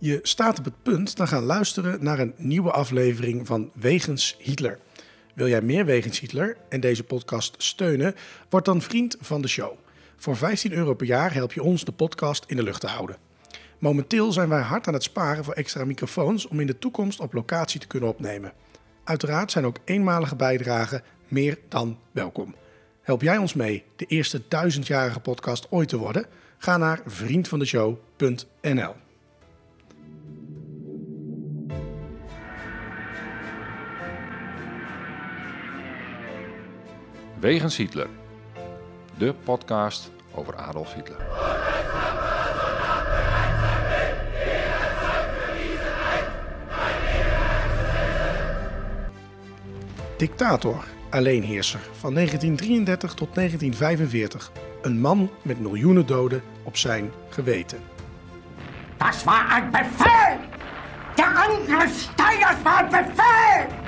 Je staat op het punt te gaan luisteren naar een nieuwe aflevering van Wegens Hitler. Wil jij meer Wegens Hitler en deze podcast steunen? Word dan vriend van de show. Voor 15 euro per jaar help je ons de podcast in de lucht te houden. Momenteel zijn wij hard aan het sparen voor extra microfoons om in de toekomst op locatie te kunnen opnemen. Uiteraard zijn ook eenmalige bijdragen meer dan welkom. Help jij ons mee de eerste duizendjarige podcast ooit te worden? Ga naar vriendvandeshow.nl. Wegens Hitler. De podcast over Adolf Hitler. Dictator, alleenheerser van 1933 tot 1945. Een man met miljoenen doden op zijn geweten. Das war ein Befehl! Der Angriff Steiners war ein Befehl!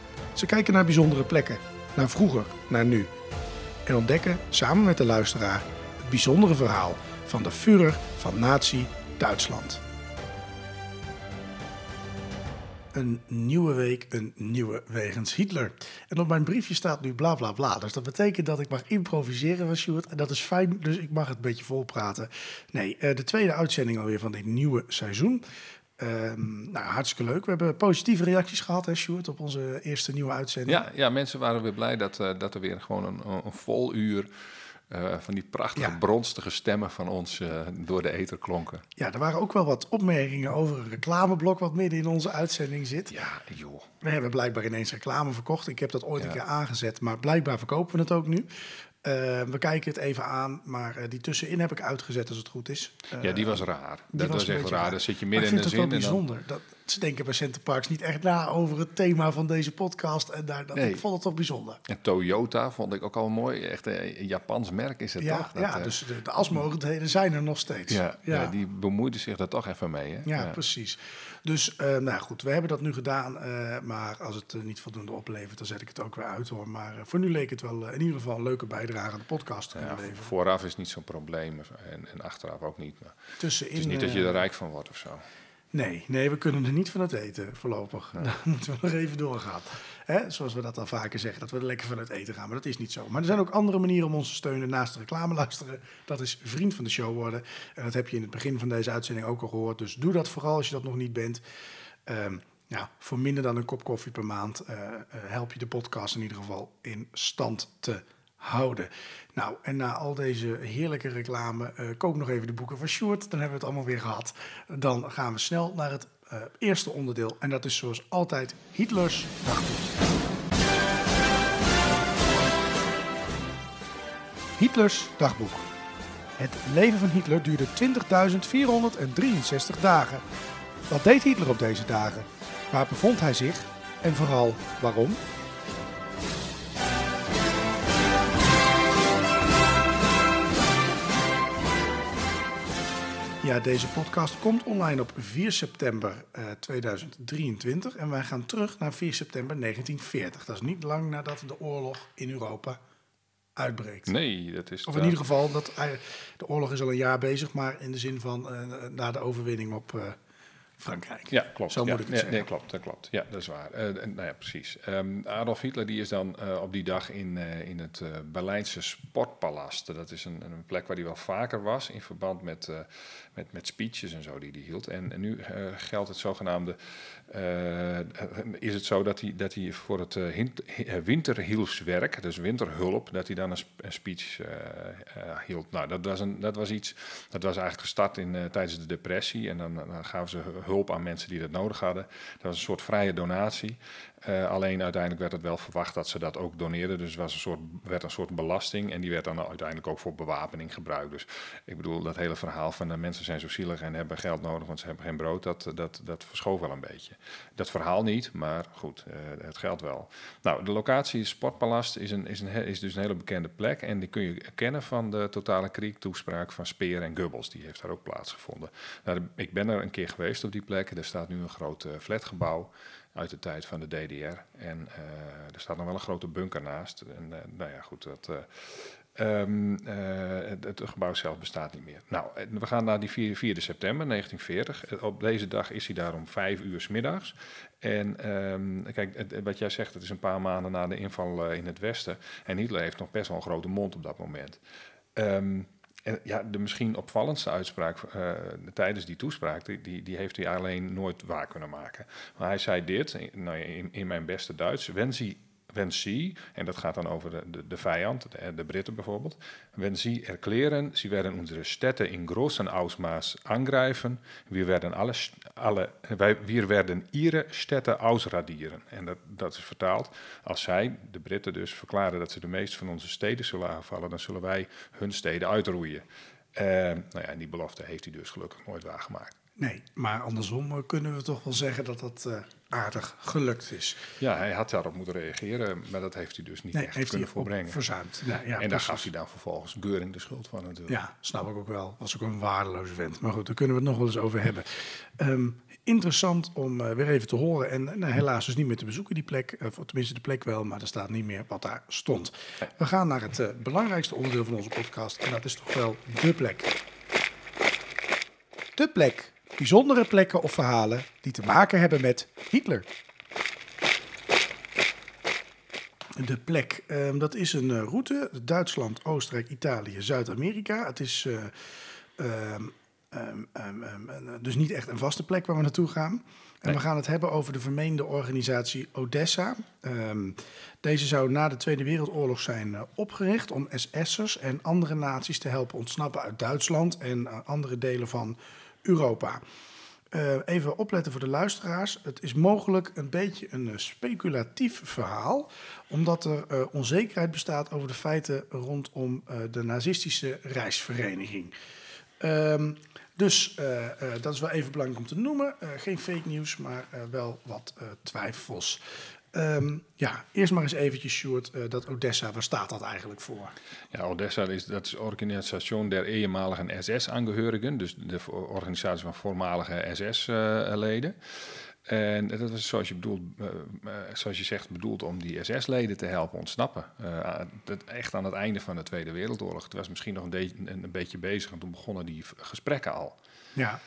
Ze kijken naar bijzondere plekken, naar vroeger, naar nu. En ontdekken samen met de luisteraar het bijzondere verhaal van de Führer van Nazi Duitsland. Een nieuwe week, een nieuwe wegens Hitler. En op mijn briefje staat nu bla bla bla. Dus dat betekent dat ik mag improviseren van Sjoerd. En dat is fijn, dus ik mag het een beetje volpraten. Nee, eh, de tweede uitzending alweer van dit nieuwe seizoen. Ehm, nou, hartstikke leuk. We hebben positieve reacties gehad, hè, Sjoerd, op onze eerste nieuwe uitzending. Ja, ja mensen waren weer blij dat, eh, dat er weer gewoon een, een vol uur eh, van die prachtige, Ja. bronstige stemmen van ons eh, door de ether klonken. Ja, er waren ook wel wat opmerkingen over een reclameblok wat midden in onze uitzending zit. Ja, joh. We hebben blijkbaar ineens reclame verkocht. Ik heb dat ooit een keer aangezet, maar blijkbaar verkopen we het ook nu. Eh, we kijken het even aan, maar eh, die tussenin heb ik uitgezet als het goed is. Eh, Ja, die was raar. Dat was echt raar. raar. Dan zit je ik midden in vind de het zin wel en dan... bijzonder. Dat, ze denken bij Center Parks niet echt na over het thema van deze podcast. En daar, dat, Nee. ik vond het toch bijzonder. En Toyota vond ik ook al mooi. Echt eh, een Japans merk is het Ja, toch? Dat, ja eh, dus de, de asmogelijkheden zijn er nog steeds. ja, ja. die bemoeide zich daar toch even mee. Hè? Ja, precies. Dus, eh, nou goed, we hebben dat nu gedaan. eh, maar als het eh, niet voldoende oplevert, dan zet ik het ook weer uit hoor. Maar eh, voor nu leek het wel eh, in ieder geval een leuke bijdrage aan de podcast kunnen Ja, leveren. vooraf is niet zo'n probleem en, en achteraf ook niet. Maar Tussenin, het is niet dat je eh, er rijk van wordt of zo. Nee, nee, we kunnen er niet van het eten voorlopig. Daar moeten we nog even doorgaan. Hè? Zoals we dat al vaker zeggen, dat we er lekker van het eten gaan. Maar dat is niet zo. Maar er zijn ook andere manieren om ons te steunen naast de reclame luisteren. Dat is vriend van de show worden. En dat heb je in het begin van deze uitzending ook al gehoord. Dus doe dat vooral als je dat nog niet bent. Ehm, ja, voor minder dan een kop koffie per maand eh, eh, help je de podcast in ieder geval in stand te houden. Nou, en na al deze heerlijke reclame, eh koop nog even de boeken van Sjoerd. Dan hebben we het allemaal weer gehad. Dan gaan we snel naar het eh, eerste onderdeel. En dat is zoals altijd Hitlers dagboek. Hitlers dagboek. Het leven van Hitler duurde 20.463 dagen. Wat deed Hitler op deze dagen? Waar bevond hij zich? En vooral waarom? Ja, deze podcast komt online op 4 september eh, 2023 en wij gaan terug naar 4 september 1940. Dat is niet lang nadat de oorlog in Europa uitbreekt. Nee, dat is... Of in eh, ieder geval, dat, hij- de oorlog is al een jaar bezig, maar in de zin van eh, na de overwinning op eh, Frankrijk. Ja, klopt. Zo ja, moet ik het nee, zeggen. Nee, klopt, dat klopt. Ja, dat is waar. Eh, nou ja, precies. Ehm, Adolf Hitler die is dan eh, op die dag in, eh, in het Berlijnse Sportpalast. Dat is een, een plek waar hij wel vaker was in verband met, met, met speeches en zo die hij hield. En, en nu geldt het zogenaamde... is het zo dat hij, dat hij voor het hint- winterhielfswerk, dus winterhulp, dat hij dan een, sp- een speech hield. Nou, dat was, een, dat was iets, dat was eigenlijk gestart in, tijdens de depressie. En dan, dan gaven ze hulp hulp aan mensen die dat nodig hadden. Dat was een soort vrije donatie. Uh, alleen uiteindelijk werd het wel verwacht dat ze dat ook doneerden. Dus was een soort, werd een soort belasting. En die werd dan uiteindelijk ook voor bewapening gebruikt. Dus ik bedoel, dat hele verhaal van de mensen zijn zo zielig en hebben geld nodig, want ze hebben geen brood, dat, dat, dat verschoof wel een beetje. Dat verhaal niet, maar goed, uh, het geldt wel. Nou, de locatie Sportpalast is, een, is, een, is dus een hele bekende plek. En die kun je kennen van de totale kriek-toespraak van Speer en Gubbels. Die heeft daar ook plaatsgevonden. Nou, ik ben er een keer geweest op die plek. Er staat nu een groot uh, flatgebouw uit de tijd van de DDR. En uh, er staat nog wel een grote bunker naast. En uh, nou ja, goed, dat, uh, um, het, het, gebouw zelf bestaat niet meer. Nou, we gaan naar die 4, 4 september 1940. Op deze dag is hij daar om vijf uur s middags. En um, kijk, wat jij zegt, het is een paar maanden na de inval in het Westen. En Hitler heeft nog best wel een grote mond op dat moment. Um, en ja, de misschien opvallendste uitspraak uh, tijdens die toespraak, die, die heeft hij alleen nooit waar kunnen maken. Maar hij zei dit, nou, in, in mijn beste Duits, wenn Sie wenn sie, en dat gaat dan over de, de, de vijand, de, Britten bijvoorbeeld, wenn sie erklären, werden unsere Städte in großen Ausmaß angreifen, wir werden, alle, alle, wij, wir werden ihre Städte ausradieren. En dat, dat is vertaald, als zij, de Britten dus, verklaren dat ze de meeste van onze steden zullen aanvallen, dan zullen wij hun steden uitroeien. Uh, nou ja, en die belofte heeft hij dus gelukkig nooit waargemaakt. Nee, maar andersom eh, kunnen we toch wel zeggen dat dat uh, aardig gelukt is. Ja, hij had daarop moeten reageren, maar dat heeft hij dus niet nee, echt heeft kunnen hij voorbrengen. Verzuimd. Ja, ja, en daar gaf hij dan vervolgens Geuring de schuld van natuurlijk. Ja, snap ik ook wel. Was ook een waardeloze vent. Maar goed, daar kunnen we het nog wel eens over hebben. Um, interessant om uh, weer even te horen. En nou, helaas dus niet meer te bezoeken die plek. Uh, tenminste de plek wel, maar er staat niet meer wat daar stond. We gaan naar het uh, belangrijkste onderdeel van onze podcast. En dat is toch wel de plek. De plek bijzondere plekken of verhalen die te maken hebben met Hitler. De plek, um, dat is een uh, route. Duitsland, Oostenrijk, Italië, Zuid-Amerika. Het is uh, um, um, dus niet echt een vaste plek waar we naartoe gaan. En nee. we gaan het hebben over de vermeende organisatie Odessa. deze zou na de Tweede Wereldoorlog zijn opgericht om SS'ers en andere naties te helpen ontsnappen uit Duitsland en andere delen van Europa. Uh, even opletten voor de luisteraars. Het is mogelijk een beetje een uh, speculatief verhaal, omdat er uh, onzekerheid bestaat over de feiten rondom de nazistische reisvereniging. Um, dus dat is wel even belangrijk om te noemen. geen fake nieuws, maar wel wat twijfels. Um, ja, eerst maar eens eventjes, Sjoerd, uh, dat Odessa, waar staat dat eigenlijk voor? Ja, Odessa is, dat is Organisatie der eenmaligen SS-angehörigen, dus de organisatie van voormalige SS-leden. En dat was zoals je, bedoelt, uh, zoals je zegt bedoeld om die SS-leden te helpen ontsnappen. Dat, echt aan het einde van de Tweede Wereldoorlog. Het was misschien nog een, de, een, een beetje bezig en toen begonnen die gesprekken al. Ja,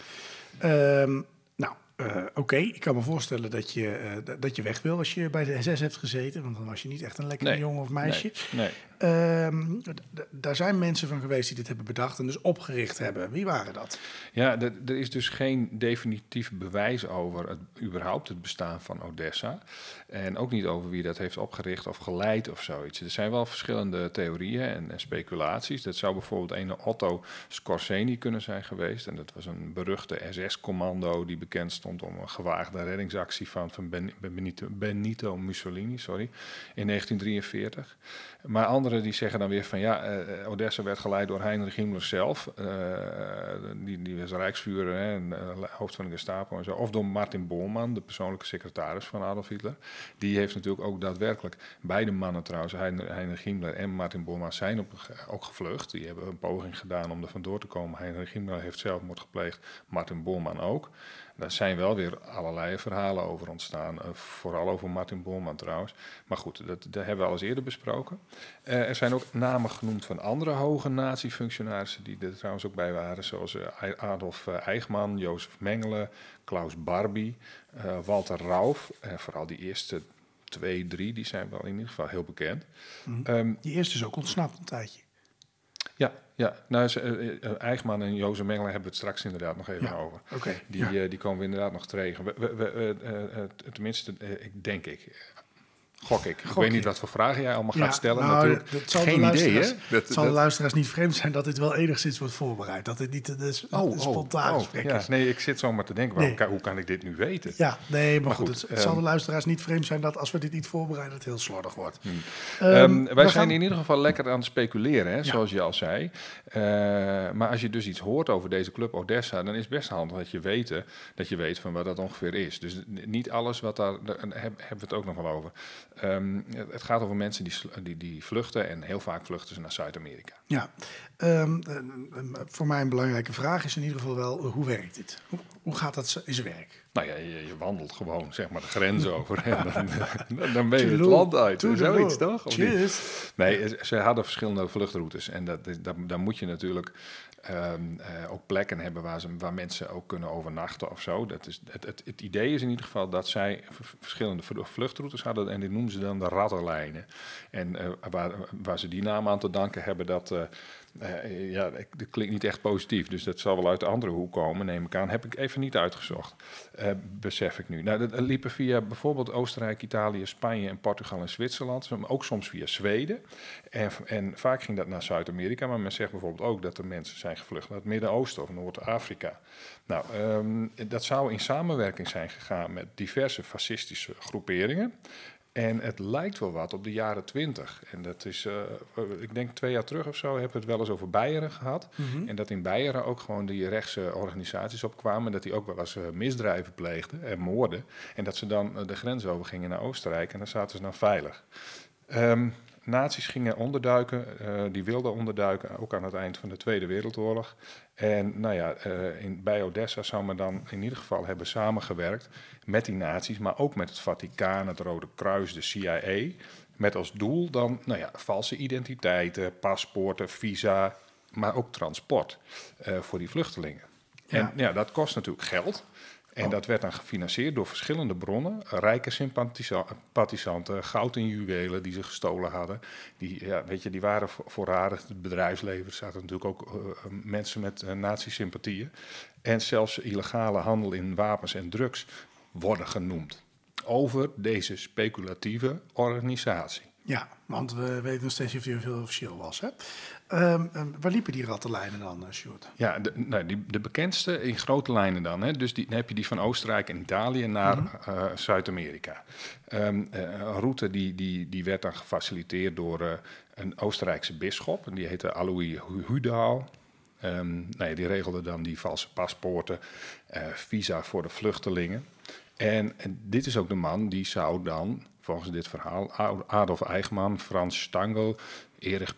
um, nou, uh, Oké, okay. ik kan me voorstellen dat je, uh, dat je weg wil als je bij de SS hebt gezeten. Want dan was je niet echt een lekker nee. jongen of meisje. Nee. Um, daar zijn mensen van geweest die dit hebben bedacht en dus opgericht hebben. Wie waren dat? Ja, er is dus geen definitief bewijs over het, überhaupt het bestaan van Odessa. En ook niet over wie dat heeft opgericht of geleid of zoiets. Er zijn wel verschillende theorieën en, en speculaties. Dat zou bijvoorbeeld een Otto Scorseni kunnen zijn geweest. En dat was een beruchte SS-commando die bekend stond om een gewaagde reddingsactie van, van Benito, Benito Mussolini sorry, in 1943. Maar anderen die zeggen dan weer van ja, uh, Odessa werd geleid door Heinrich Himmler zelf. Uh, die, die was rijksvuurder en uh, hoofd van de Gestapo en zo. Of door Martin Bormann, de persoonlijke secretaris van Adolf Hitler. Die heeft natuurlijk ook daadwerkelijk, beide mannen trouwens, Heinrich Himmler en Martin Bormann, zijn ook gevlucht. Die hebben een poging gedaan om er vandoor te komen. Heinrich Himmler heeft zelfmoord gepleegd, Martin Bormann ook. Daar zijn wel weer allerlei verhalen over ontstaan. Uh, vooral over Martin Bormann trouwens. Maar goed, dat, dat hebben we al eens eerder besproken. Uh, er zijn ook namen genoemd van andere hoge natiefunctionarissen die er trouwens ook bij waren. Zoals uh, Adolf Eichmann, Jozef Mengele, Klaus Barbie, Walter Rauf. vooral die eerste twee, drie, die zijn wel in ieder geval heel bekend. Mm -hmm. um, die eerste is ook ontsnapt een tijdje. Ja, ja. Nou, uh, Eichmann en Jozef Mengele hebben we het straks inderdaad nog even ja. over. Okay. Die, ja. die komen we inderdaad nog tegen. We, we, we, tenminste, ik denk ik. Gok ik. Ik weet niet wat voor vragen jij allemaal gaat stellen. nou, natuurlijk. zal Geen idee, hè? luisteraars- Dat, Het zal de luisteraars niet vreemd zijn dat dit wel enigszins wordt voorbereid. Dat dit niet een, een Oh, een spontaan oh, gesprek is. Nee, ik zit zomaar te denken, waarom Nee. kan- hoe kan ik dit nu weten? Ja, nee, maar, Maar goed, goed, het, het zal ehm, de luisteraars niet vreemd zijn dat als we dit niet voorbereiden, het heel slordig wordt. Hmm. Ehm, Ehm, wij gaan- zijn in ieder geval lekker aan het speculeren, hè, zoals je al zei. Eh, maar als je dus iets hoort over deze club Odessa, dan is het best handig dat je weet, eh, dat je weet van wat dat ongeveer is. Dus niet alles wat daar, daar heb- hebben we het ook nog wel over. Ehm, het gaat over mensen die, die, die vluchten en heel vaak vluchten ze naar Zuid-Amerika. Ja, Ehm, eh, eh, voor mij een belangrijke vraag is in ieder geval wel, eh, hoe werkt dit? Hoe, hoe gaat dat in zijn werk? Nou ja, je, je wandelt gewoon zeg maar de grens over en dan, dan, dan ben je het land uit. Zoiets toch? Cheers. Nee, ze- hadden verschillende vluchtroutes. En dat, dat, dan moet je natuurlijk ehm, eh, ook plekken hebben waar, ze, waar mensen ook kunnen overnachten of zo. Dat is, het, het, het idee is in ieder geval dat zij verschillende vlu- vluchtroutes hadden. En die noemen ze dan de radderlijnen. En eh, waar, waar ze die naam aan te danken hebben, dat... eh, ja, dat klinkt niet echt positief, dus dat zal wel uit de andere hoek komen, neem ik aan. Heb ik even niet uitgezocht, eh, besef ik nu. Nou, dat liepen via bijvoorbeeld Oostenrijk, Italië, Spanje en Portugal en Zwitserland, ook soms via Zweden. En, en vaak ging dat naar Zuid-Amerika, maar men zegt bijvoorbeeld ook dat er mensen zijn gevlucht naar het Midden-Oosten of Noord-Afrika. Nou, ehm, dat zou in samenwerking zijn gegaan met diverse fascistische groeperingen. En het lijkt wel wat op de jaren twintig. En dat is, eh, ik denk twee jaar terug of zo, hebben we het wel eens over Beieren gehad. En dat in Beieren ook gewoon die rechtse organisaties opkwamen. Dat die ook wel eens eh, misdrijven pleegden en moorden. En dat ze dan eh, de grens over gingen naar Oostenrijk en daar zaten ze dan veilig. Ehm nazi's gingen onderduiken, eh, die wilden onderduiken, ook aan het eind van de Tweede Wereldoorlog. En nou ja, eh, in, bij Odessa zou men dan in ieder geval hebben samengewerkt met die nazi's, maar ook met het Vaticaan, het Rode Kruis, de CIA. Met als doel dan, nou ja, valse identiteiten, paspoorten, visa, maar ook transport eh, voor die vluchtelingen. Ja. En ja, dat kost natuurlijk geld. En Oh. dat werd dan gefinancierd door verschillende bronnen. Rijke sympathisa- sympathisanten, goud en juwelen die ze gestolen hadden. Die, ja, weet je, die waren vo- voorradig. Het bedrijfsleven er zaten natuurlijk ook eh, eh, mensen met uh, nazi-sympathieën. En zelfs illegale handel in wapens en drugs worden genoemd. Over deze speculatieve organisatie. Ja, want we weten nog steeds niet of veel officieel was. Hè? Ehm, ehm, waar liepen die rattenlijnen dan, uh, Sjoerd? Ja, de, nou, die, de bekendste in grote lijnen dan. Hè? Dus die, dan heb je die van Oostenrijk en Italië naar eh, Zuid-Amerika. Ehm, eh, een route die, die, die werd dan gefaciliteerd door eh, een Oostenrijkse bisschop. En die heette Alois Hu- Hudaal. Nou ja, die regelde dan die valse paspoorten, eh, visa voor de vluchtelingen. En, en dit is ook de man die zou dan, volgens dit verhaal, Adolf Eichmann, Frans Stangl, Erich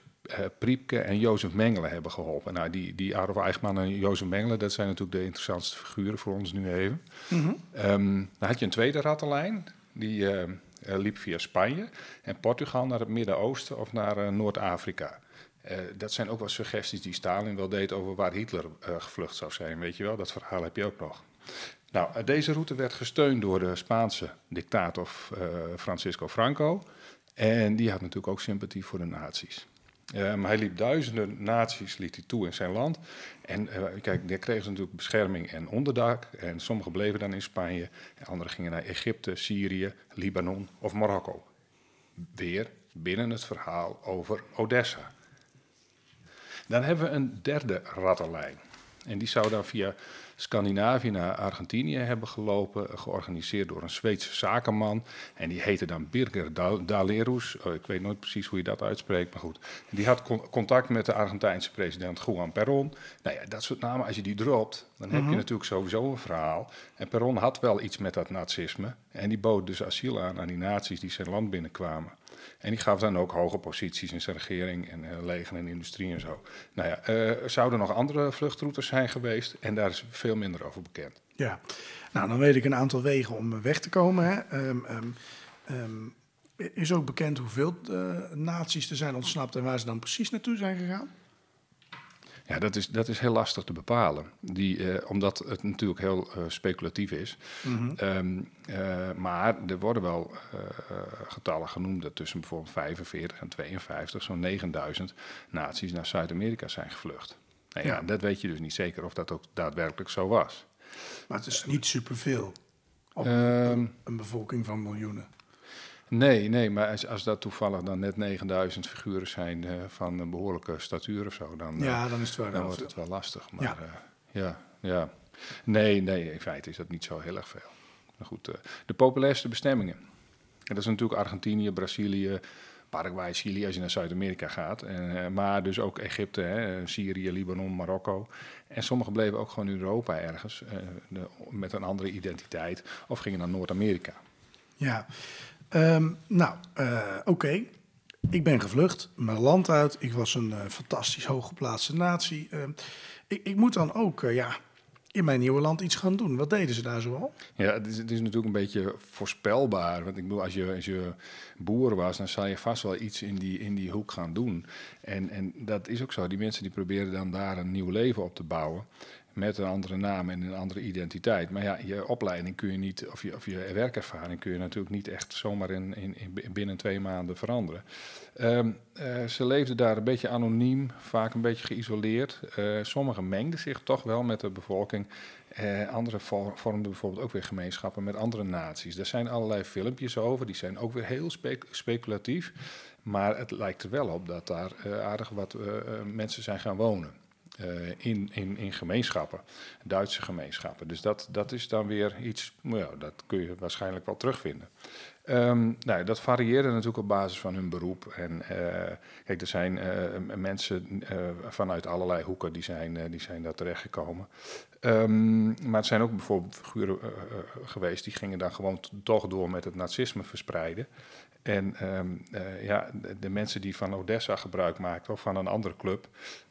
Priepke en Jozef Mengele hebben geholpen. Nou, die, die Adolf Eichmann en Jozef Mengele, dat zijn natuurlijk de interessantste figuren voor ons nu even. Mm-hmm. Um, dan had je een tweede rattenlijn, die uh, uh, liep via Spanje en Portugal naar het Midden-Oosten of naar uh, Noord-Afrika. Uh, dat zijn ook wel suggesties die Stalin wel deed over waar Hitler gevlucht zou zijn, weet je wel. Dat verhaal heb je ook nog. Nou, deze route werd gesteund door de Spaanse dictator Francisco Franco. En die had natuurlijk ook sympathie voor de nazi's. Um, hij liep duizenden nazi's liet hij toe in zijn land. En uh, kijk, daar kregen ze natuurlijk bescherming en onderdak. En sommigen bleven dan in Spanje. En anderen gingen naar Egypte, Syrië, Libanon of Marokko. Weer binnen het verhaal over Odessa. Dan hebben we een derde rattenlijn. En die zou dan via Scandinavië naar Argentinië hebben gelopen, georganiseerd door een Zweedse zakenman. En die heette dan Birger Dalerus. Oh, ik weet nooit precies hoe je dat uitspreekt, maar goed. En die had con contact met de Argentijnse president Juan Perón. Nou ja, dat soort namen, als je die dropt, dan heb mm -hmm. je natuurlijk sowieso een verhaal. En Perón had wel iets met dat nazisme. En die bood dus asiel aan aan die nazi's die zijn land binnenkwamen. En die gaf dan ook hoge posities in zijn regering en uh, leger en industrie en zo. Nou ja, uh, zouden nog andere vluchtroutes zijn geweest en daar is veel minder over bekend. Ja, nou dan weet ik een aantal wegen om weg te komen. Hè. Um, um, um, is ook bekend hoeveel naties er zijn ontsnapt en waar ze dan precies naartoe zijn gegaan? Ja, dat is, dat is heel lastig te bepalen. Die, uh, omdat het natuurlijk heel uh, speculatief is. Mm -hmm. um, uh, maar er worden wel getallen genoemd dat tussen bijvoorbeeld 45 en 52, zo'n 9000 naties naar Zuid-Amerika zijn gevlucht. Nou ja, ja, dat weet je dus niet zeker of dat ook daadwerkelijk zo was. Maar het is niet superveel op um, een, een bevolking van miljoenen. Nee, nee, maar als, als dat toevallig dan net 9000 figuren zijn eh, van een behoorlijke statuur of zo, dan, eh, Ja, dan is het wel dan wordt het wel lastig. Maar Ja. ja, ja, ja. Nee, nee, in feite is dat niet zo heel erg veel. Maar goed, eh, de populairste bestemmingen. En dat is natuurlijk Argentinië, Brazilië, Paraguay, Chili als je naar Zuid-Amerika gaat. En, eh, maar dus ook Egypte, hè, Syrië, Libanon, Marokko. En sommigen bleven ook gewoon in Europa ergens eh, de- met een andere identiteit of gingen naar Noord-Amerika. Ja, Ehm, nou, eh, oké. Ik ben gevlucht, mijn land uit. Ik was een eh, fantastisch hooggeplaatste natie. Ehm, ik, ik moet dan ook eh, ja, in mijn nieuwe land iets gaan doen. Wat deden ze daar zoal? Ja, het is, het is natuurlijk een beetje voorspelbaar. Want ik bedoel, als je, als je boer was, dan zou je vast wel iets in die, in die hoek gaan doen. En, en dat is ook zo. Die mensen die proberen dan daar een nieuw leven op te bouwen. Met een andere naam en een andere identiteit. Maar ja, je opleiding kun je niet, of je, of je werkervaring kun je natuurlijk niet echt zomaar in, in, in binnen twee maanden veranderen. Ehm, eh, ze leefden daar een beetje anoniem, vaak een beetje geïsoleerd. Eh, sommigen mengden zich toch wel met de bevolking. Eh, anderen vor- vormden bijvoorbeeld ook weer gemeenschappen met andere naties. Er zijn allerlei filmpjes over, die zijn ook weer heel spec- speculatief. Maar het lijkt er wel op dat daar aardig wat mensen zijn gaan wonen. Eh, in, in, in gemeenschappen, Duitse gemeenschappen. Dus dat, dat is dan weer iets, nou ja, dat kun je waarschijnlijk wel terugvinden. Ehm, nou, dat varieerde natuurlijk op basis van hun beroep. En eh, kijk, er zijn eh, mensen vanuit allerlei hoeken die zijn, die zijn daar terechtgekomen. Ehm, maar er zijn ook bijvoorbeeld figuren geweest die gingen dan gewoon toch door met het nazisme verspreiden. En ehm, eh, ja, de mensen die van Odessa gebruik maakten of van een andere club,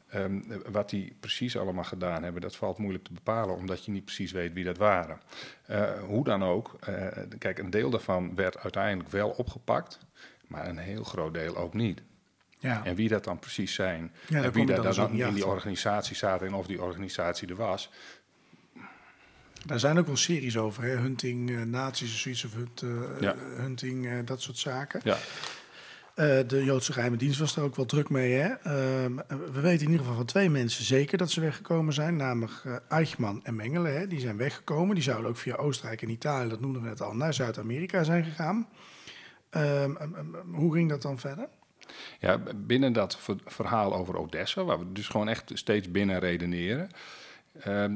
ehm, wat die precies allemaal gedaan hebben, dat valt moeilijk te bepalen, omdat je niet precies weet wie dat waren. Eh, hoe dan ook, eh, kijk, een deel daarvan werd uiteindelijk wel opgepakt, maar een heel groot deel ook niet. Ja, En wie dat dan precies zijn, en wie daar dan dan, dus in die organisatie zaten en of die organisatie er was, daar zijn ook wel series over. Hè? Hunting uh, nazi's of zoiets. Of hunt, Ja. hunting, dat soort zaken. ja, Eh, de Joodse geheime dienst was daar ook wel druk mee. Hè? Ehm, we weten in ieder geval van twee mensen zeker dat ze weggekomen zijn. Namelijk eh, Eichmann en Mengele. Hè? Die zijn weggekomen. Die zouden ook via Oostenrijk en Italië, dat noemden we net al, naar Zuid-Amerika zijn gegaan. Ehm, em, hoe ging dat dan verder? Ja, binnen dat ver- verhaal over Odessa, waar we dus gewoon echt steeds binnen redeneren, ehm,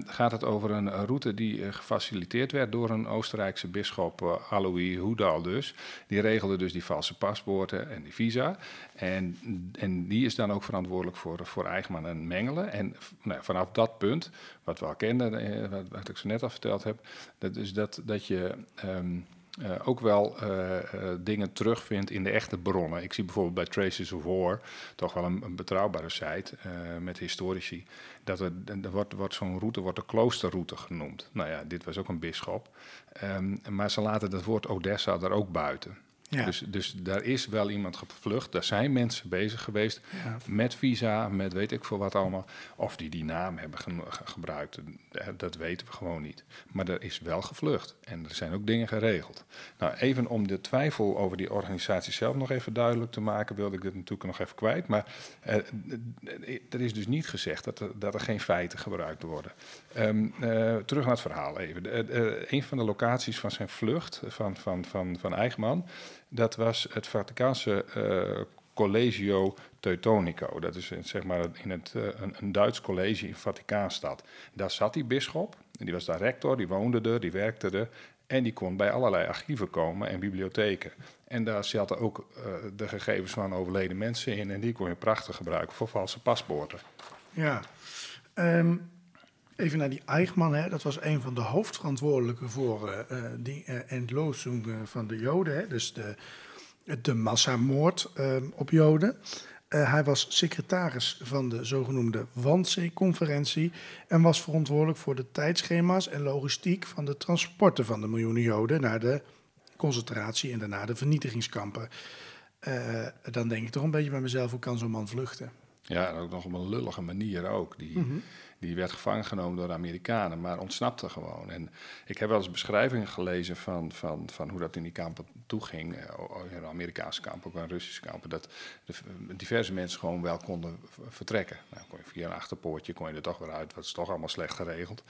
gaat het over een route die eh, gefaciliteerd werd door een Oostenrijkse bisschop, eh, Alois Hoedal dus. Die regelde dus die valse paspoorten en die visa. En, en die is dan ook verantwoordelijk voor, voor Eichmann en Mengelen. En nou, vanaf dat punt, wat we al kenden, eh, wat, wat ik zo net al verteld heb, dat is dat, dat je... ehm, eh, ook wel eh, eh, dingen terugvindt in de echte bronnen. Ik zie bijvoorbeeld bij Traces of War, toch wel een, betrouwbare site met historici, dat er, wordt, wordt zo'n route wordt de kloosterroute genoemd. Nou ja, dit was ook een bisschop. Ehm, maar ze laten het woord Odessa er ook buiten. Ja. Dus, dus daar is wel iemand gevlucht. Daar zijn mensen bezig geweest Ja. met visa, met weet ik veel wat allemaal. Of die die naam hebben ge- gebruikt, eh, dat weten we gewoon niet. Maar er is wel gevlucht en er zijn ook dingen geregeld. Nou, even om de twijfel over die organisatie zelf nog even duidelijk te maken, wilde ik dit natuurlijk nog even kwijt. Maar eh, eh, er is dus niet gezegd dat er, dat er geen feiten gebruikt worden. Ehm, eh, terug naar het verhaal even. Eh, een van de locaties van zijn vlucht van, van, van, van Eichmann, dat was het Vaticaanse eh, Collegio Teutonico. Dat is zeg maar in het, eh, een, een Duits college in Vaticaanstad. Daar zat die bisschop, die was daar rector, die woonde er, die werkte er. En die kon bij allerlei archieven komen en bibliotheken. En daar zaten ook eh, de gegevens van overleden mensen in. En die kon je prachtig gebruiken voor valse paspoorten. Ja. Ehm, even naar die Eichmann. Hè. Dat was een van de hoofdverantwoordelijken voor eh, eh, die uh, entlozing eh, van de Joden. Hè. Dus de, de massamoord ehm, op Joden. Hij was secretaris van de zogenoemde Wannsee-conferentie en was verantwoordelijk voor de tijdschema's en logistiek van de transporten van de miljoenen Joden naar de concentratie en daarna de vernietigingskampen. Dan denk ik toch een beetje bij mezelf, hoe kan zo'n man vluchten? Ja, en ook nog op een lullige manier ook. Die, die werd gevangen genomen door de Amerikanen, maar ontsnapte gewoon. En ik heb wel eens beschrijvingen gelezen van, van, van hoe dat in die kampen toeging. eh, In Amerikaanse kamp, ook een Russische kampen. Dat diverse mensen gewoon wel konden vertrekken. Nou, kon je via een achterpoortje kon je er toch weer uit, wat is toch allemaal slecht geregeld.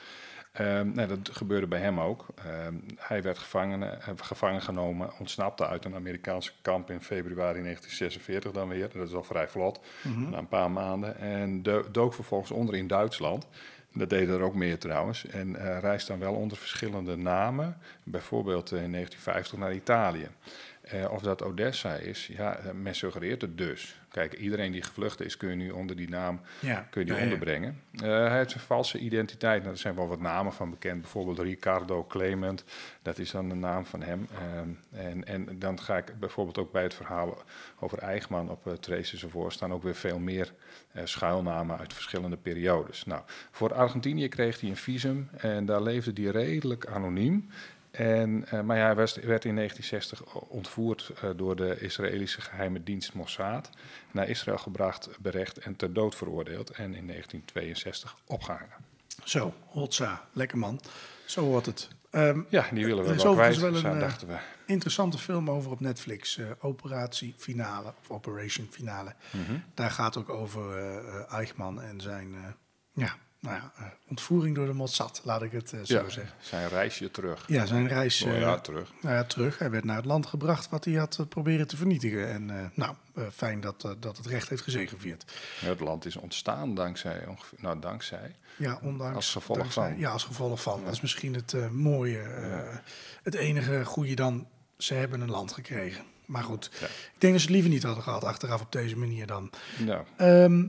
Nou, dat gebeurde bij hem ook. Ehm, hij werd gevangen, eh, gevangen genomen, ontsnapte uit een Amerikaanse kamp in februari 1946 dan weer. Dat is al vrij vlot, na een paar maanden. En do- dook vervolgens onder in Duitsland. Dat deden er ook meer trouwens. En eh reist dan wel onder verschillende namen. Bijvoorbeeld eh, in 1950 naar Italië. Of dat Odessa is, ja, men suggereert het dus. Kijk, iedereen die gevlucht is, kun je nu onder die naam Ja. kun je die Ja, onderbrengen. Eh, hij heeft een valse identiteit. Nou, er zijn wel wat namen van bekend. Bijvoorbeeld Ricardo Clement. Dat is dan de naam van hem. Ehm, en, en dan ga ik bijvoorbeeld ook bij het verhaal over Eichmann op uh, Traces ervoor staan ook weer veel meer eh, schuilnamen uit verschillende periodes. Nou, voor Argentinië kreeg hij een visum en daar leefde hij redelijk anoniem. En, eh, maar ja, hij was, werd in 1960 ontvoerd eh, door de Israëlische geheime dienst Mossad. Naar Israël gebracht, berecht en ter dood veroordeeld. En in 1962 opgehangen. Zo, hotsa, lekker man. Zo wordt het. Ehm, Ja, die willen we is wel kwijt, wel zo een, eh, dachten we. interessante film over op Netflix. eh, Operatie Finale, of Operation Finale. Mhm. Daar gaat ook over eh, eh, Eichmann en zijn eh, ja, nou ja, eh, ontvoering door de Mossad, laat ik het eh, zo Ja, zeggen. zijn reisje terug. Ja, zijn reis Oh eh, ja, terug. nou ja, terug. Hij werd naar het land gebracht wat hij had proberen te vernietigen. En nou, fijn dat, dat het recht heeft gezegevierd. Het land is ontstaan dankzij, ongeveer, nou dankzij, Ja, ondanks. Als gevolg dankzij- van. Ja, als gevolg van. Dat is misschien het mooie. Het enige goede dan. Ze hebben een land gekregen. Maar goed, Ja. ik denk dat ze het liever niet hadden gehad achteraf op deze manier dan. nou, Ehm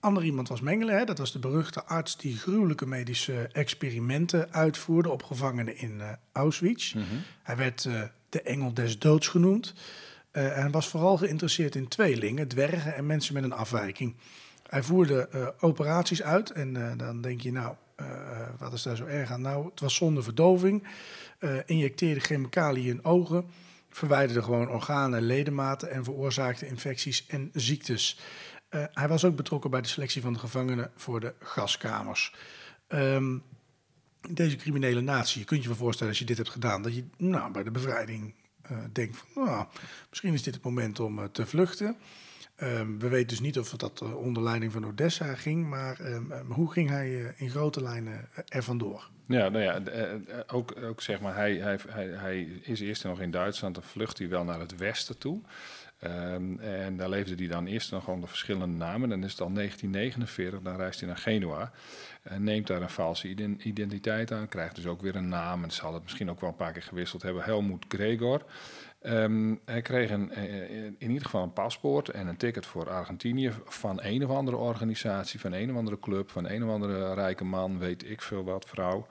ander iemand was Mengele. Hè? Dat was de beruchte arts die gruwelijke medische experimenten uitvoerde op gevangenen in eh, Auschwitz. Hij werd eh, de engel des doods genoemd. Eh, en was vooral geïnteresseerd in tweelingen, dwergen en mensen met een afwijking. Hij voerde operaties uit en dan denk je, nou, wat is daar zo erg aan? Nou, het was zonder verdoving, injecteerde chemicaliën in ogen, verwijderde gewoon organen en ledematen en veroorzaakte infecties en ziektes. Eh, hij was ook betrokken bij de selectie van de gevangenen voor de gaskamers. Ehm, deze criminele natie, je kunt je voorstellen als je dit hebt gedaan, dat je nou, bij de bevrijding eh, denkt van, nou, misschien is dit het moment om eh, te vluchten. Ehm, we weten dus niet of dat onder leiding van Odessa ging, maar ehm, hoe ging hij in grote lijnen er vandoor? Ja, nou ja, eh, eh, ook, ook zeg maar, hij, hij, hij, is eerst nog in Duitsland, dan vlucht hij wel naar het westen toe. Ehm, en daar leefde hij dan eerst nog onder verschillende namen. Dan is het al 1949, dan reist hij naar Genua. En neemt daar een valse iden- identiteit aan, krijgt dus ook weer een naam. En hadden het misschien ook wel een paar keer gewisseld hebben. Helmoet Gregor. Ehm, hij kreeg een, eh, in ieder geval een paspoort en een ticket voor Argentinië van een of andere organisatie, van een of andere club, van een of andere rijke man, weet ik veel wat, vrouw.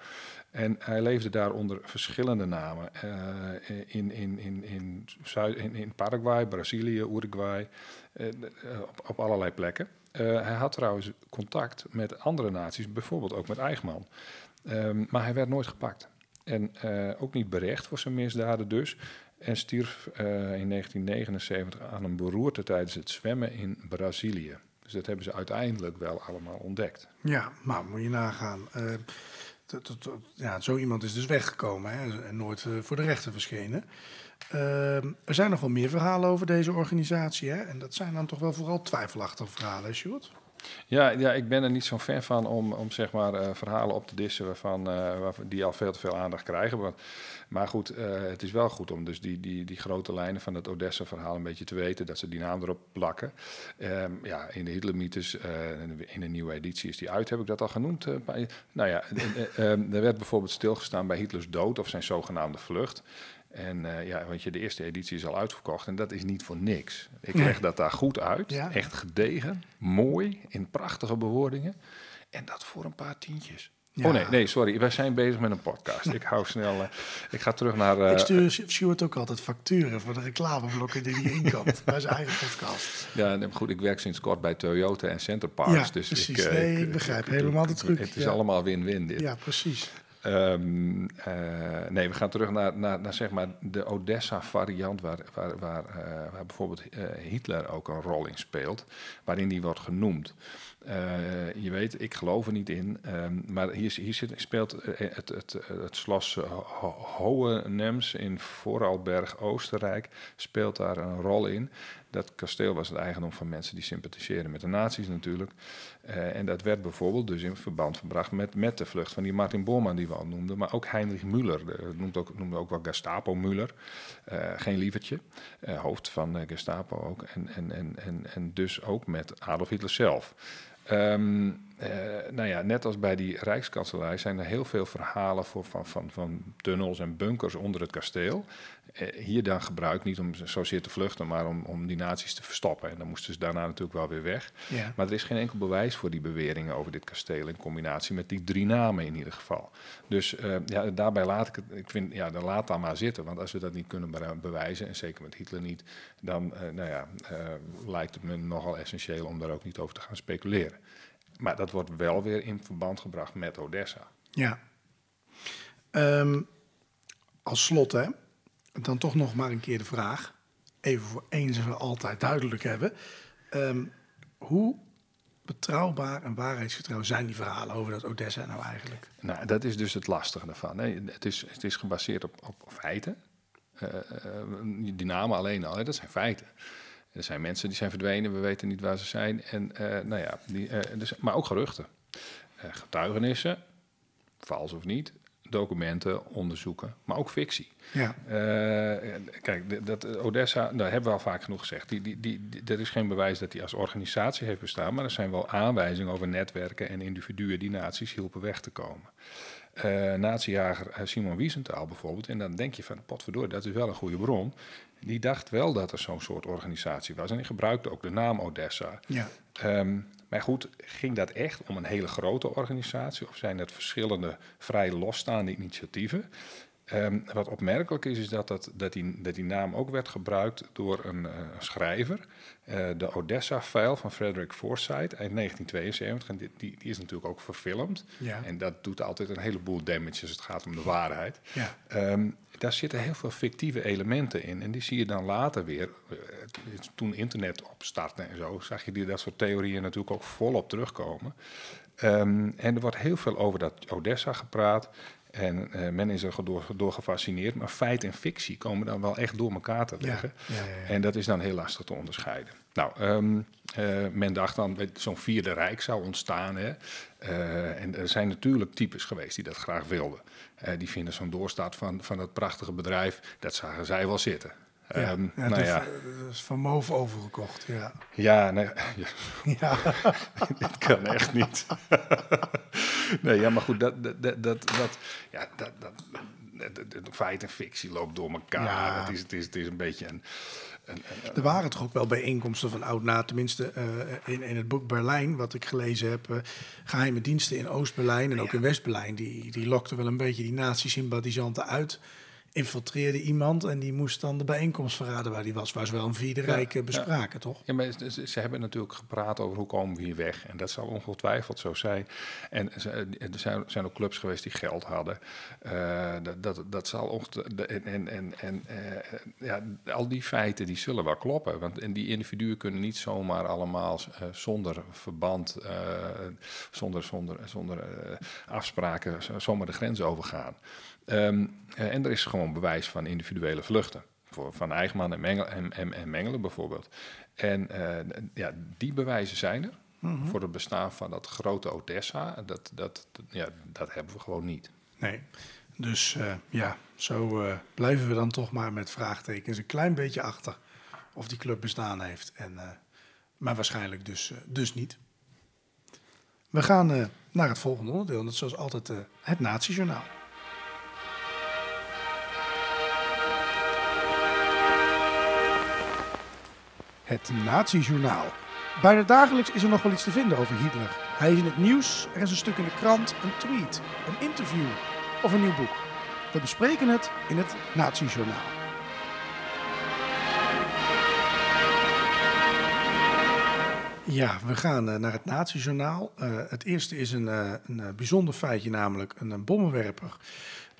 En hij leefde daar onder verschillende namen. eh, in, in, in, in, Zuid, in, in Paraguay, Brazilië, Uruguay, eh, eh, op, allerlei plekken. Eh, hij had trouwens contact met andere naties, bijvoorbeeld ook met Eichmann. Ehm, maar hij werd nooit gepakt. En eh, ook niet berecht voor zijn misdaden dus. En stierf eh, in 1979 aan een beroerte tijdens het zwemmen in Brazilië. Dus dat hebben ze uiteindelijk wel allemaal ontdekt. Ja, maar moet je nagaan. eh, ja, zo iemand is dus weggekomen hè, en nooit eh, voor de rechter verschenen. Er zijn nog wel meer verhalen over deze organisatie. Hè? En dat zijn dan toch wel vooral twijfelachtige verhalen, Sjoerd? Ja, ja, ik ben er niet zo'n fan van om, om zeg maar, eh, verhalen op te dissen waarvan, eh, die al veel te veel aandacht krijgen. Maar, goed, eh, het is wel goed om dus die, die, die grote lijnen van het Odessa-verhaal een beetje te weten, dat ze die naam erop plakken. Ehm, ja, in de Hitlermythes, in een nieuwe editie is die uit, heb ik dat al genoemd. nou ja, eh, eh, ehm, er werd bijvoorbeeld stilgestaan bij Hitlers dood of zijn zogenaamde vlucht. En eh, ja, want je, de eerste editie is al uitverkocht en dat is niet voor niks. Ik Nee. leg dat daar goed uit. Ja. Echt gedegen, mooi, in prachtige bewoordingen. En dat voor een paar tientjes. Ja. Oh nee, nee, sorry. Wij zijn bezig met een podcast. Ik hou snel. eh, ik ga terug naar. eh, ik stuur Sjoerd ook altijd facturen voor de reclameblokken die hij inkoopt bij zijn eigen podcast. ja, nee, goed, ik werk sinds kort bij Toyota en Center Parks. Ja, dus precies. Ik, eh, Nee, ik begrijp helemaal de truc, Het is allemaal win-win dit. Ja, precies. Ehm, eh, nee, we gaan terug naar, naar, naar zeg maar de Odessa-variant, waar, waar, waar, eh, waar bijvoorbeeld eh, Hitler ook een rol in speelt, waarin die wordt genoemd. Je weet, ik geloof er niet in, ehm, maar hier, hier zit, speelt het, het, het Hohenems in Vorarlberg, Oostenrijk, speelt daar een rol in. Dat kasteel was het eigendom van mensen die sympathiseerden met de nazi's natuurlijk. Eh, en dat werd bijvoorbeeld dus in verband gebracht met, met de vlucht van die Martin Bormann die we al noemden. Maar ook Heinrich Müller, de, noemt ook, noemde ook wel Gestapo Müller. Eh, geen lievertje, eh, hoofd van Gestapo ook. En, en, en, en, en dus ook met Adolf Hitler zelf. Um, nou ja, net als bij die Rijkskanselij zijn er heel veel verhalen voor, van, van, van tunnels en bunkers onder het kasteel. Uh, hier dan gebruikt niet om zozeer te vluchten, maar om, om die nazi's te verstoppen. En dan moesten ze daarna natuurlijk wel weer weg. Ja. Maar er is geen enkel bewijs voor die beweringen over dit kasteel in combinatie met die drie namen in ieder geval. Dus uh, ja, daarbij laat ik het, ik vind, ja, dan laat dat maar zitten. Want als we dat niet kunnen bewijzen, en zeker met Hitler niet, dan nou ja, lijkt het me nogal essentieel om daar ook niet over te gaan speculeren. Maar dat wordt wel weer in verband gebracht met Odessa. Ja. Um, als slot, hè, dan toch nog maar een keer de vraag. Even voor eens en voor altijd duidelijk hebben. Um, hoe betrouwbaar en waarheidsgetrouw zijn die verhalen over dat Odessa nou eigenlijk? Nou, dat is dus het lastige daarvan. Nee, het, is, het is gebaseerd op, op feiten. Uh, die namen alleen al, hè, dat zijn feiten. Er zijn mensen die zijn verdwenen, we weten niet waar ze zijn. En, uh, nou ja, die, uh, dus, maar ook geruchten. Uh, getuigenissen, vals of niet, documenten, onderzoeken, maar ook fictie. Ja. kijk, dat Odessa, daar hebben we al vaak genoeg gezegd. Die, die, die, er is geen bewijs dat hij als organisatie heeft bestaan, maar er zijn wel aanwijzingen over netwerken en individuen die naties hielpen weg te komen. Uh, nazijager Simon Wiesenthal bijvoorbeeld. En dan denk je van, potverdorie, dat is wel een goede bron die dacht wel dat er zo'n soort organisatie was. En die gebruikte ook de naam Odessa. Ja. Um, maar goed, ging dat echt om een hele grote organisatie? Of zijn het verschillende vrij losstaande initiatieven? Um, wat opmerkelijk is, is dat, dat, dat, die, dat die naam ook werd gebruikt door een, uh, een schrijver. Uh, de Odessa-file van Frederick Forsyth uit 1972. Die, die, die, is natuurlijk ook verfilmd. Ja. En dat doet altijd een heleboel damage als het gaat om de waarheid. Ja. Um, daar zitten heel veel fictieve elementen in. En die zie je dan later weer. Uh, toen internet opstartte en zo, zag je die, dat soort theorieën natuurlijk ook volop terugkomen. Um, en er wordt heel veel over dat Odessa gepraat. En uh, men is er door, door gefascineerd, maar feit en fictie komen dan wel echt door elkaar te liggen. Ja, ja, ja, en dat is dan heel lastig te onderscheiden. Nou, um, uh, men dacht dan dat zo'n vierde rijk zou ontstaan. Hè. Uh, en er zijn natuurlijk types geweest die dat graag wilden. die vinden zo'n doorstaat van, van dat prachtige bedrijf, dat zagen zij wel zitten. Ja, um, ja, nou ja. is van Move overgekocht, ja. Ja, nee, ja. dat kan echt niet. nee, ja, maar goed, dat, dat, dat, dat, ja, dat, dat, de feit en fictie loopt door elkaar. Ja. Het, is, het, is, het is een beetje een, Er waren toch ook wel bijeenkomsten van oud-na, tenminste uh, in, in het boek Berlijn, wat ik gelezen heb, uh, geheime diensten in Oost-Berlijn en ook in West-Berlijn, die, die lokten wel een beetje die nazi-sympathisanten uit infiltreerde iemand en die moest dan de bijeenkomst verraden waar die was, waar ze wel een vierde rijk bespraken, toch? Ja, maar ze, ze, hebben natuurlijk gepraat over hoe komen we hier weg en dat zal ongetwijfeld zo zijn. En er zijn, zijn ook clubs geweest die geld hadden. Uh, dat, dat, dat zal ongetwijfeld... En, en, en, en uh, ja, al die feiten die zullen wel kloppen, want en die individuen kunnen niet zomaar allemaal uh, zonder verband, zonder, zonder, zonder afspraken, zomaar de grens overgaan. Um, en er is gewoon bewijs van individuele vluchten. Voor, van Eigenman en, Mengel, en, en, en Mengelen bijvoorbeeld. En uh, ja, die bewijzen zijn er. Mm -hmm. Voor het bestaan van dat grote Odessa. Dat, dat, dat, ja, dat hebben we gewoon niet. Nee. Dus uh, ja, zo uh, blijven we dan toch maar met vraagtekens een klein beetje achter of die club bestaan heeft. En, maar waarschijnlijk dus, dus niet. We gaan naar het volgende onderdeel. Dat is zoals altijd het Natiejournaal. Het Nazi-journaal. Bijna dagelijks is er nog wel iets te vinden over Hitler. Hij is in het nieuws, er is een stuk in de krant, een tweet, een interview of een nieuw boek. We bespreken het in het Nazi-journaal. Ja, we gaan uh, naar het Nazi-journaal. Uh, het eerste is een, uh, een bijzonder feitje, namelijk een bommenwerper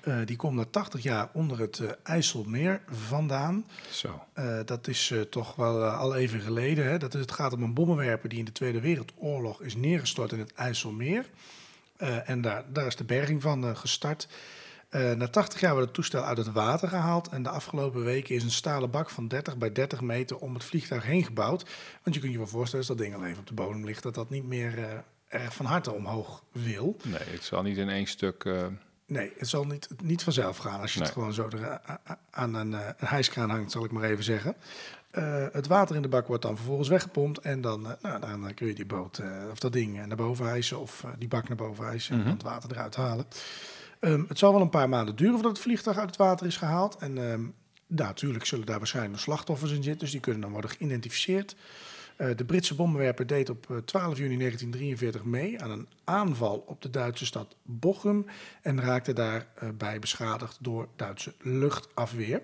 uh, die komt na 80 jaar onder het uh, IJsselmeer vandaan. Zo. Uh, dat is toch wel al even geleden. Hè? Dat is, het gaat om een bommenwerper die in de Tweede Wereldoorlog is neergestort in het IJsselmeer. en daar, daar is de berging van gestart. Eh, na 80 jaar wordt het toestel uit het water gehaald. En de afgelopen weken is een stalen bak van 30 bij 30 meter om het vliegtuig heen gebouwd. Want je kunt je wel voorstellen, als dat ding al even op de bodem ligt, dat dat niet meer eh, erg van harte omhoog wil. Nee, het zal niet in één stuk... eh, Nee, het zal niet, niet vanzelf gaan als je het gewoon zo er, a- a- aan een, eh, een hijskraan hangt, zal ik maar even zeggen. Eh, het water in de bak wordt dan vervolgens weggepompt en dan, eh, nou, dan eh, kun je die boot eh, of dat ding eh, naar boven hijsen of eh, die bak naar boven hijsen en Mhm. het water eruit halen. Ehm, het zal wel een paar maanden duren voordat het vliegtuig uit het water is gehaald. En nou, natuurlijk zullen daar waarschijnlijk slachtoffers in zitten, dus die kunnen dan worden geïdentificeerd. Eh, de Britse bommenwerper deed op eh, 12 juni 1943 mee aan een aanval op de Duitse stad Bochum en raakte daarbij beschadigd door Duitse luchtafweer.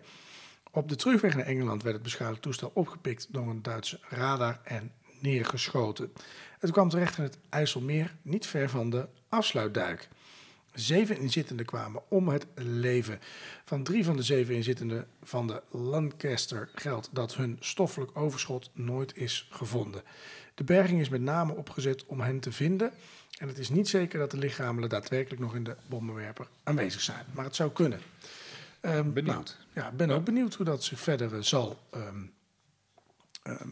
Op de terugweg naar Engeland werd het beschadigde toestel opgepikt door een Duitse radar en neergeschoten. Het kwam terecht in het IJsselmeer, niet ver van de afsluitduik. Zeven inzittenden kwamen om het leven. Van drie van de zeven inzittenden van de Lancaster geldt dat hun stoffelijk overschot nooit is gevonden. De berging is met name opgezet om hen te vinden. En het is niet zeker dat de lichamen daadwerkelijk nog in de bommenwerper aanwezig zijn. Maar het zou kunnen. Ehm, Benieuwd. nou, ja, ben ook benieuwd hoe dat zich verder eh, zal ehm, ehm,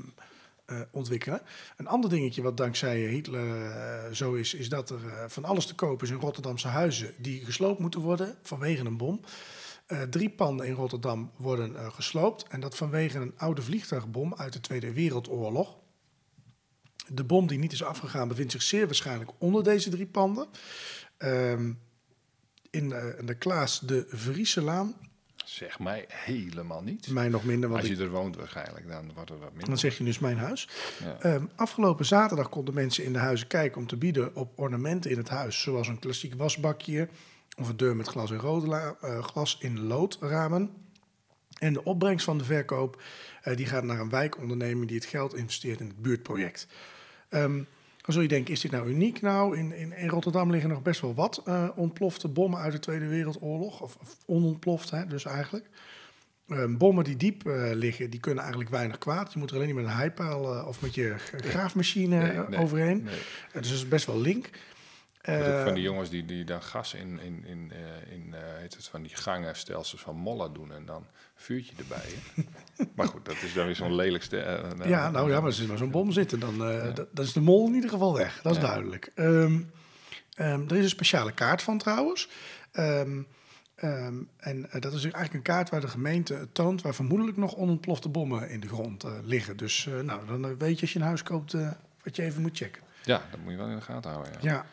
eh, ontwikkelen. Een ander dingetje wat dankzij Hitler eh, zo is, is dat er eh, van alles te koop is in Rotterdamse huizen die gesloopt moeten worden vanwege een bom. Drie panden in Rotterdam worden gesloopt en dat vanwege een oude vliegtuigbom uit de Tweede Wereldoorlog. De bom die niet is afgegaan bevindt zich zeer waarschijnlijk onder deze drie panden. Ehm, in, eh, in de Klaas de Vrieselaan, zeg mij helemaal niet. mij nog minder, want Als ik je er woont waarschijnlijk, dan wordt het wat minder. Dan zeg je dus mijn huis. Ja. Ehm, afgelopen zaterdag konden mensen in de huizen kijken om te bieden op ornamenten in het huis. Zoals een klassiek wasbakje of een deur met glas in, rood eh, glas in loodramen. En de opbrengst van de verkoop eh, die gaat naar een wijkonderneming die het geld investeert in het buurtproject. Ehm, dan zul je denken, is dit nou uniek? Nou, in, in, in Rotterdam liggen nog best wel wat eh, ontplofte bommen uit de Tweede Wereldoorlog. Of, of onontploft, hè, dus eigenlijk. Ehm, bommen die diep eh, liggen, die kunnen eigenlijk weinig kwaad. Je moet er alleen niet met een heipaal eh, of met je graafmachine Nee, nee, overheen. Nee. Dus dat is best wel link. Dat ook van die jongens die, die dan gas in, in, in, eh, in eh, heet het, van die gangenstelsels van mollen doen en dan vuurtje erbij. maar goed, dat is dan weer zo'n lelijkste. eh, ja, nou ja, maar als er maar zo'n bom zitten, dan, dat, is de mol in ieder geval weg. Dat is Ja. duidelijk. Ehm, ehm, er is een speciale kaart van trouwens. Ehm, ehm, en dat is eigenlijk een kaart waar de gemeente toont waar vermoedelijk nog onontplofte bommen in de grond liggen. Dus nou, dan weet je als je een huis koopt wat je even moet checken. Ja, dat moet je wel in de gaten houden. Ja. Ja.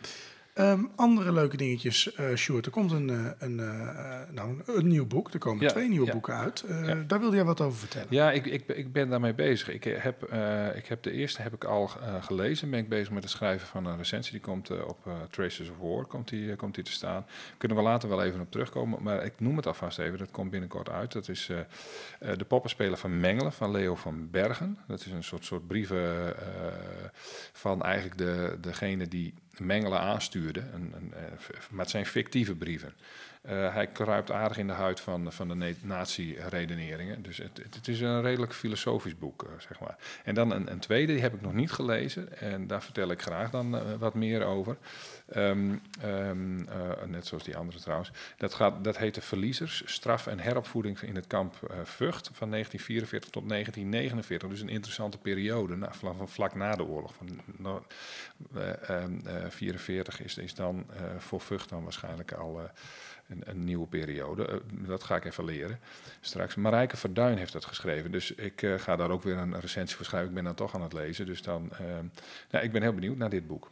Ehm, andere leuke dingetjes, eh Sjoerd. Er komt een, eh, een, eh, nou, een, nieuw boek. Er komen Ja, twee nieuwe ja. boeken uit. Ja. Daar wilde jij wat over vertellen. Ja, ik, ik, ik ben daarmee bezig. Ik heb, ik heb de eerste heb ik al gelezen. Ben ik bezig met het schrijven van een recensie. Die komt op Traces of War komt die, komt die te staan. Kunnen we later wel even op terugkomen. Maar ik noem het alvast even. Dat komt binnenkort uit. Dat is de poppenspeler van Mengelen van Leo van Bergen. Dat is een soort, soort brieven van eigenlijk de, degene die Mengelen aanstuurde. Een, een, eh, maar het zijn fictieve brieven. Eh, hij kruipt aardig in de huid van, van de ne- nazi-redeneringen. Dus het, het, is een redelijk filosofisch boek, eh, zeg maar. En dan een, een tweede, die heb ik nog niet gelezen. En daar vertel ik graag dan wat meer over. Ehm, ehm, eh, net zoals die andere trouwens. Dat, gaat, dat heet de Verliezers, straf en heropvoeding in het kamp eh, Vught van 1944 tot 1949. Dus een interessante periode, van, van vlak na de oorlog. Van, no- eh, ehm, eh, 44 is, is dan voor Vught dan waarschijnlijk al een, een nieuwe periode. Dat ga ik even leren straks. Marijke Verduin heeft dat geschreven, dus ik ga daar ook weer een recensie voor schrijven. Ik ben dan toch aan het lezen, dus dan, nou, ik ben heel benieuwd naar dit boek.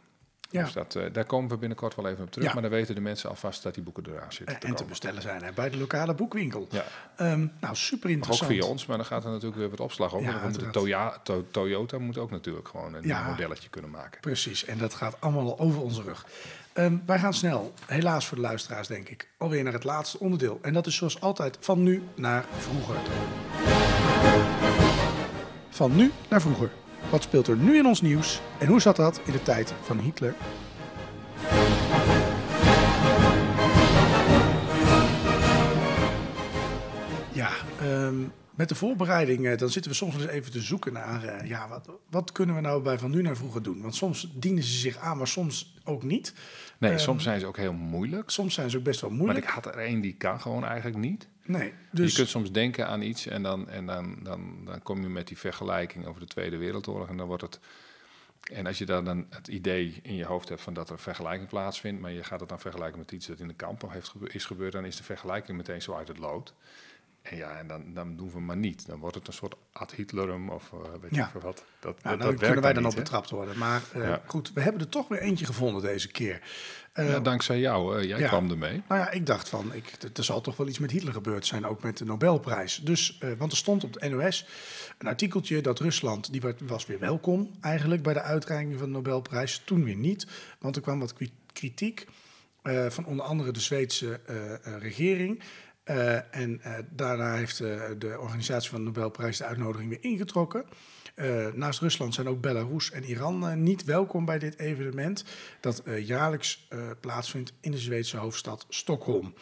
Ja. Dus dat, eh, daar komen we binnenkort wel even op terug. Ja. Maar dan weten de mensen alvast dat die boeken eraan zitten. En te bestellen zijn hè, bij de lokale boekwinkel. Ja, Ehm, nou, super ook interessant. via ons, maar dan gaat er natuurlijk weer wat opslag op. Ja, want. Toya, to- Toyota moet ook natuurlijk gewoon een Ja. modelletje kunnen maken. Precies, en dat gaat allemaal over onze rug. Ehm, wij gaan snel, helaas voor de luisteraars denk ik, alweer naar het laatste onderdeel. En dat is zoals altijd van nu naar vroeger. Van nu naar vroeger. Wat speelt er nu in ons nieuws en hoe zat dat in de tijd van Hitler? Ja, ehm, met de voorbereiding, eh, dan zitten we soms eens even te zoeken naar, eh, ja, wat, wat kunnen we nou bij Van Nu naar Vroeger doen? Want soms dienen ze zich aan, maar soms ook niet. Nee, Ehm, soms zijn ze ook heel moeilijk. Soms zijn ze ook best wel Maar moeilijk. ik had er één die kan gewoon eigenlijk niet. nee, dus Je kunt soms denken aan iets en, dan, en dan, dan, dan kom je met die vergelijking over de Tweede Wereldoorlog en dan wordt het... En als je dan, dan het idee in je hoofd hebt van dat er een vergelijking plaatsvindt, maar je gaat het dan vergelijken met iets dat in de kamp nog heeft gebe- is gebeurd, dan is de vergelijking meteen zo uit het lood. En ja, en dan, dan doen we maar niet. Dan wordt het een soort ad Hitlerum of eh, weet Ja. je wat. Dat, nou, dat, daar dat kunnen wij dan niet, op hè? betrapt worden. Maar eh, Ja. goed, we hebben er toch weer eentje gevonden deze keer. Eh, Ja, dankzij jou, jij kwam ermee. Nou ja, ik dacht van, ik, er- zal toch wel iets met Hitler gebeurd zijn, ook met de Nobelprijs. Dus, want er stond op de NOS een artikeltje dat Rusland, die was weer welkom eigenlijk bij de uitreiking van de Nobelprijs. Toen weer niet, want er kwam wat kri- kritiek van onder andere de Zweedse regering. Eh, en eh, daarna heeft eh, de organisatie van de Nobelprijs de uitnodiging weer ingetrokken. Naast Rusland zijn ook Belarus en Iran niet welkom bij dit evenement. Dat jaarlijks plaatsvindt in de Zweedse hoofdstad Stockholm.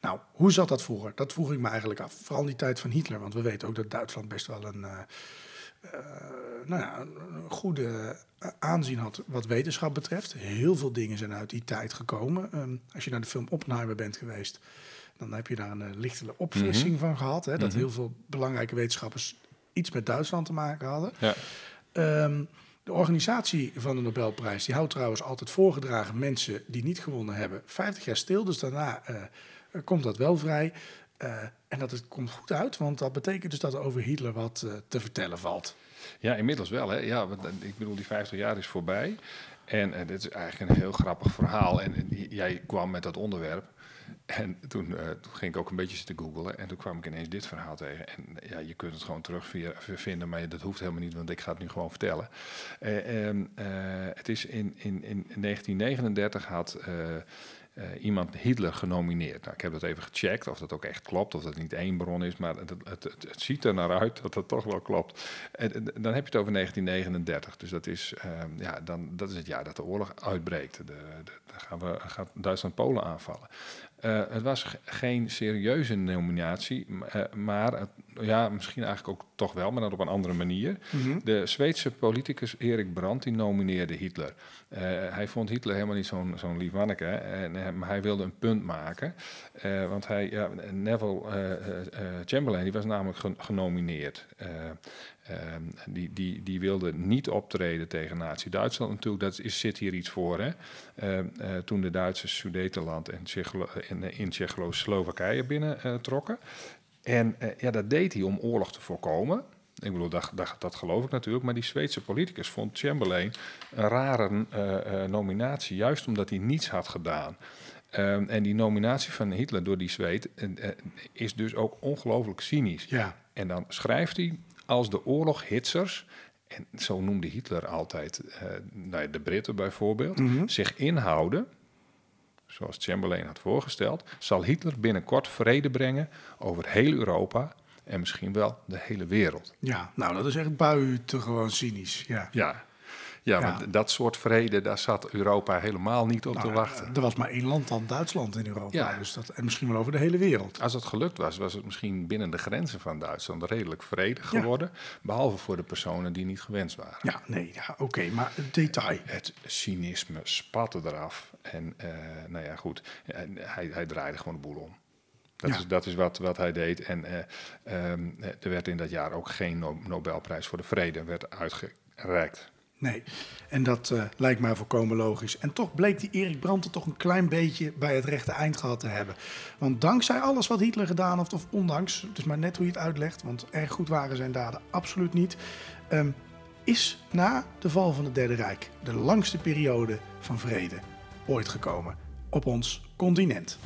Nou, hoe zat dat vroeger? Dat vroeg ik me eigenlijk af. Vooral in die tijd van Hitler. Want we weten ook dat Duitsland best wel een, nou ja, goede aanzien had wat wetenschap betreft. Heel veel dingen zijn uit die tijd gekomen. Ehm, als je naar de film Oppenheimer bent geweest, dan heb je daar een eh, lichte opfrissing van gehad. Hè, dat heel veel belangrijke wetenschappers iets met Duitsland te maken hadden. Ja. Ehm, de organisatie van de Nobelprijs die houdt trouwens altijd voorgedragen mensen die niet gewonnen hebben 50 jaar stil. Dus daarna eh, eh, komt dat wel vrij. En dat het komt goed uit, want dat betekent dus dat er over Hitler wat te vertellen valt. Ja, inmiddels wel. Hè? Ja, want, ik bedoel, die 50 jaar is voorbij. En dit is eigenlijk een heel grappig verhaal. En, jij kwam met dat onderwerp. En toen, eh, toen ging ik ook een beetje zitten googlen. En toen kwam ik ineens dit verhaal tegen. En ja, je kunt het gewoon terugvinden, maar dat hoeft helemaal niet, want ik ga het nu gewoon vertellen. Eh, ehm, eh, het is in, in, in 1939 had iemand Hitler genomineerd. Nou, ik heb dat even gecheckt of dat ook echt klopt, of dat niet één bron is, maar het, het, het, ziet er naar uit dat dat toch wel klopt. En, dan heb je het over 1939, dus dat is, ehm, ja, dan, dat is het jaar dat de oorlog uitbreekt. De, dan gaan we, gaat Duitsland Polen aanvallen. Eh, het was ge- geen serieuze nominatie, eh, maar het- ja, misschien eigenlijk ook toch wel, maar dan op een andere manier. De Zweedse politicus Erik Brandt die nomineerde Hitler. Eh, hij vond Hitler helemaal niet zo'n zo'n lief manneke, en, eh, maar hij wilde een punt maken. Eh, want hij, ja, Neville Chamberlain die was namelijk gen- genomineerd. Eh, ehm, die, die, die wilde niet optreden tegen Nazi-Duitsland natuurlijk. Dat is, zit hier iets voor. Hè? Eh, eh, toen de Duitsers Sudetenland en, Tsjechlo en in Tsjechoslowakije binnentrokken. En eh, ja, dat deed hij om oorlog te voorkomen. Ik bedoel, dat, dat, dat geloof ik natuurlijk. Maar die Zweedse politicus vond Chamberlain een rare eh, eh, nominatie. Juist omdat hij niets had gedaan. Ehm, en die nominatie van Hitler door die Zweed is dus ook ongelooflijk cynisch. Ja. En dan schrijft hij als de oorloghitsers, en zo noemde Hitler altijd nou ja, de Britten bijvoorbeeld, zich inhouden, zoals Chamberlain had voorgesteld, zal Hitler binnenkort vrede brengen over heel Europa en misschien wel de hele wereld. Ja, nou dat is echt buitengewoon cynisch. Ja. Ja, ja, Ja. want dat soort vrede, daar zat Europa helemaal niet op te Nou, wachten. Er was maar één land dan Duitsland in Europa. Ja. Dus dat, en misschien wel over de hele wereld. Als het gelukt was, was het misschien binnen de grenzen van Duitsland redelijk vredig geworden. Behalve voor de personen die niet gewenst waren. Ja, nee, ja, oké, maar het detail. Het cynisme spatte eraf. En eh, nou ja, goed, hij, hij draaide gewoon de boel om. Dat Ja. is, dat is wat, wat hij deed. En eh, ehm, er werd in dat jaar ook geen No- Nobelprijs voor de Vrede werd uitgereikt. Nee, en dat eh, lijkt mij volkomen logisch. En toch bleek die Erik Brandt er toch een klein beetje bij het rechte eind gehad te hebben. Want dankzij alles wat Hitler gedaan heeft, of ondanks, het is maar net hoe je het uitlegt, want erg goed waren zijn daden absoluut niet, ehm, is na de val van het Derde Rijk de langste periode van vrede ooit gekomen op ons continent.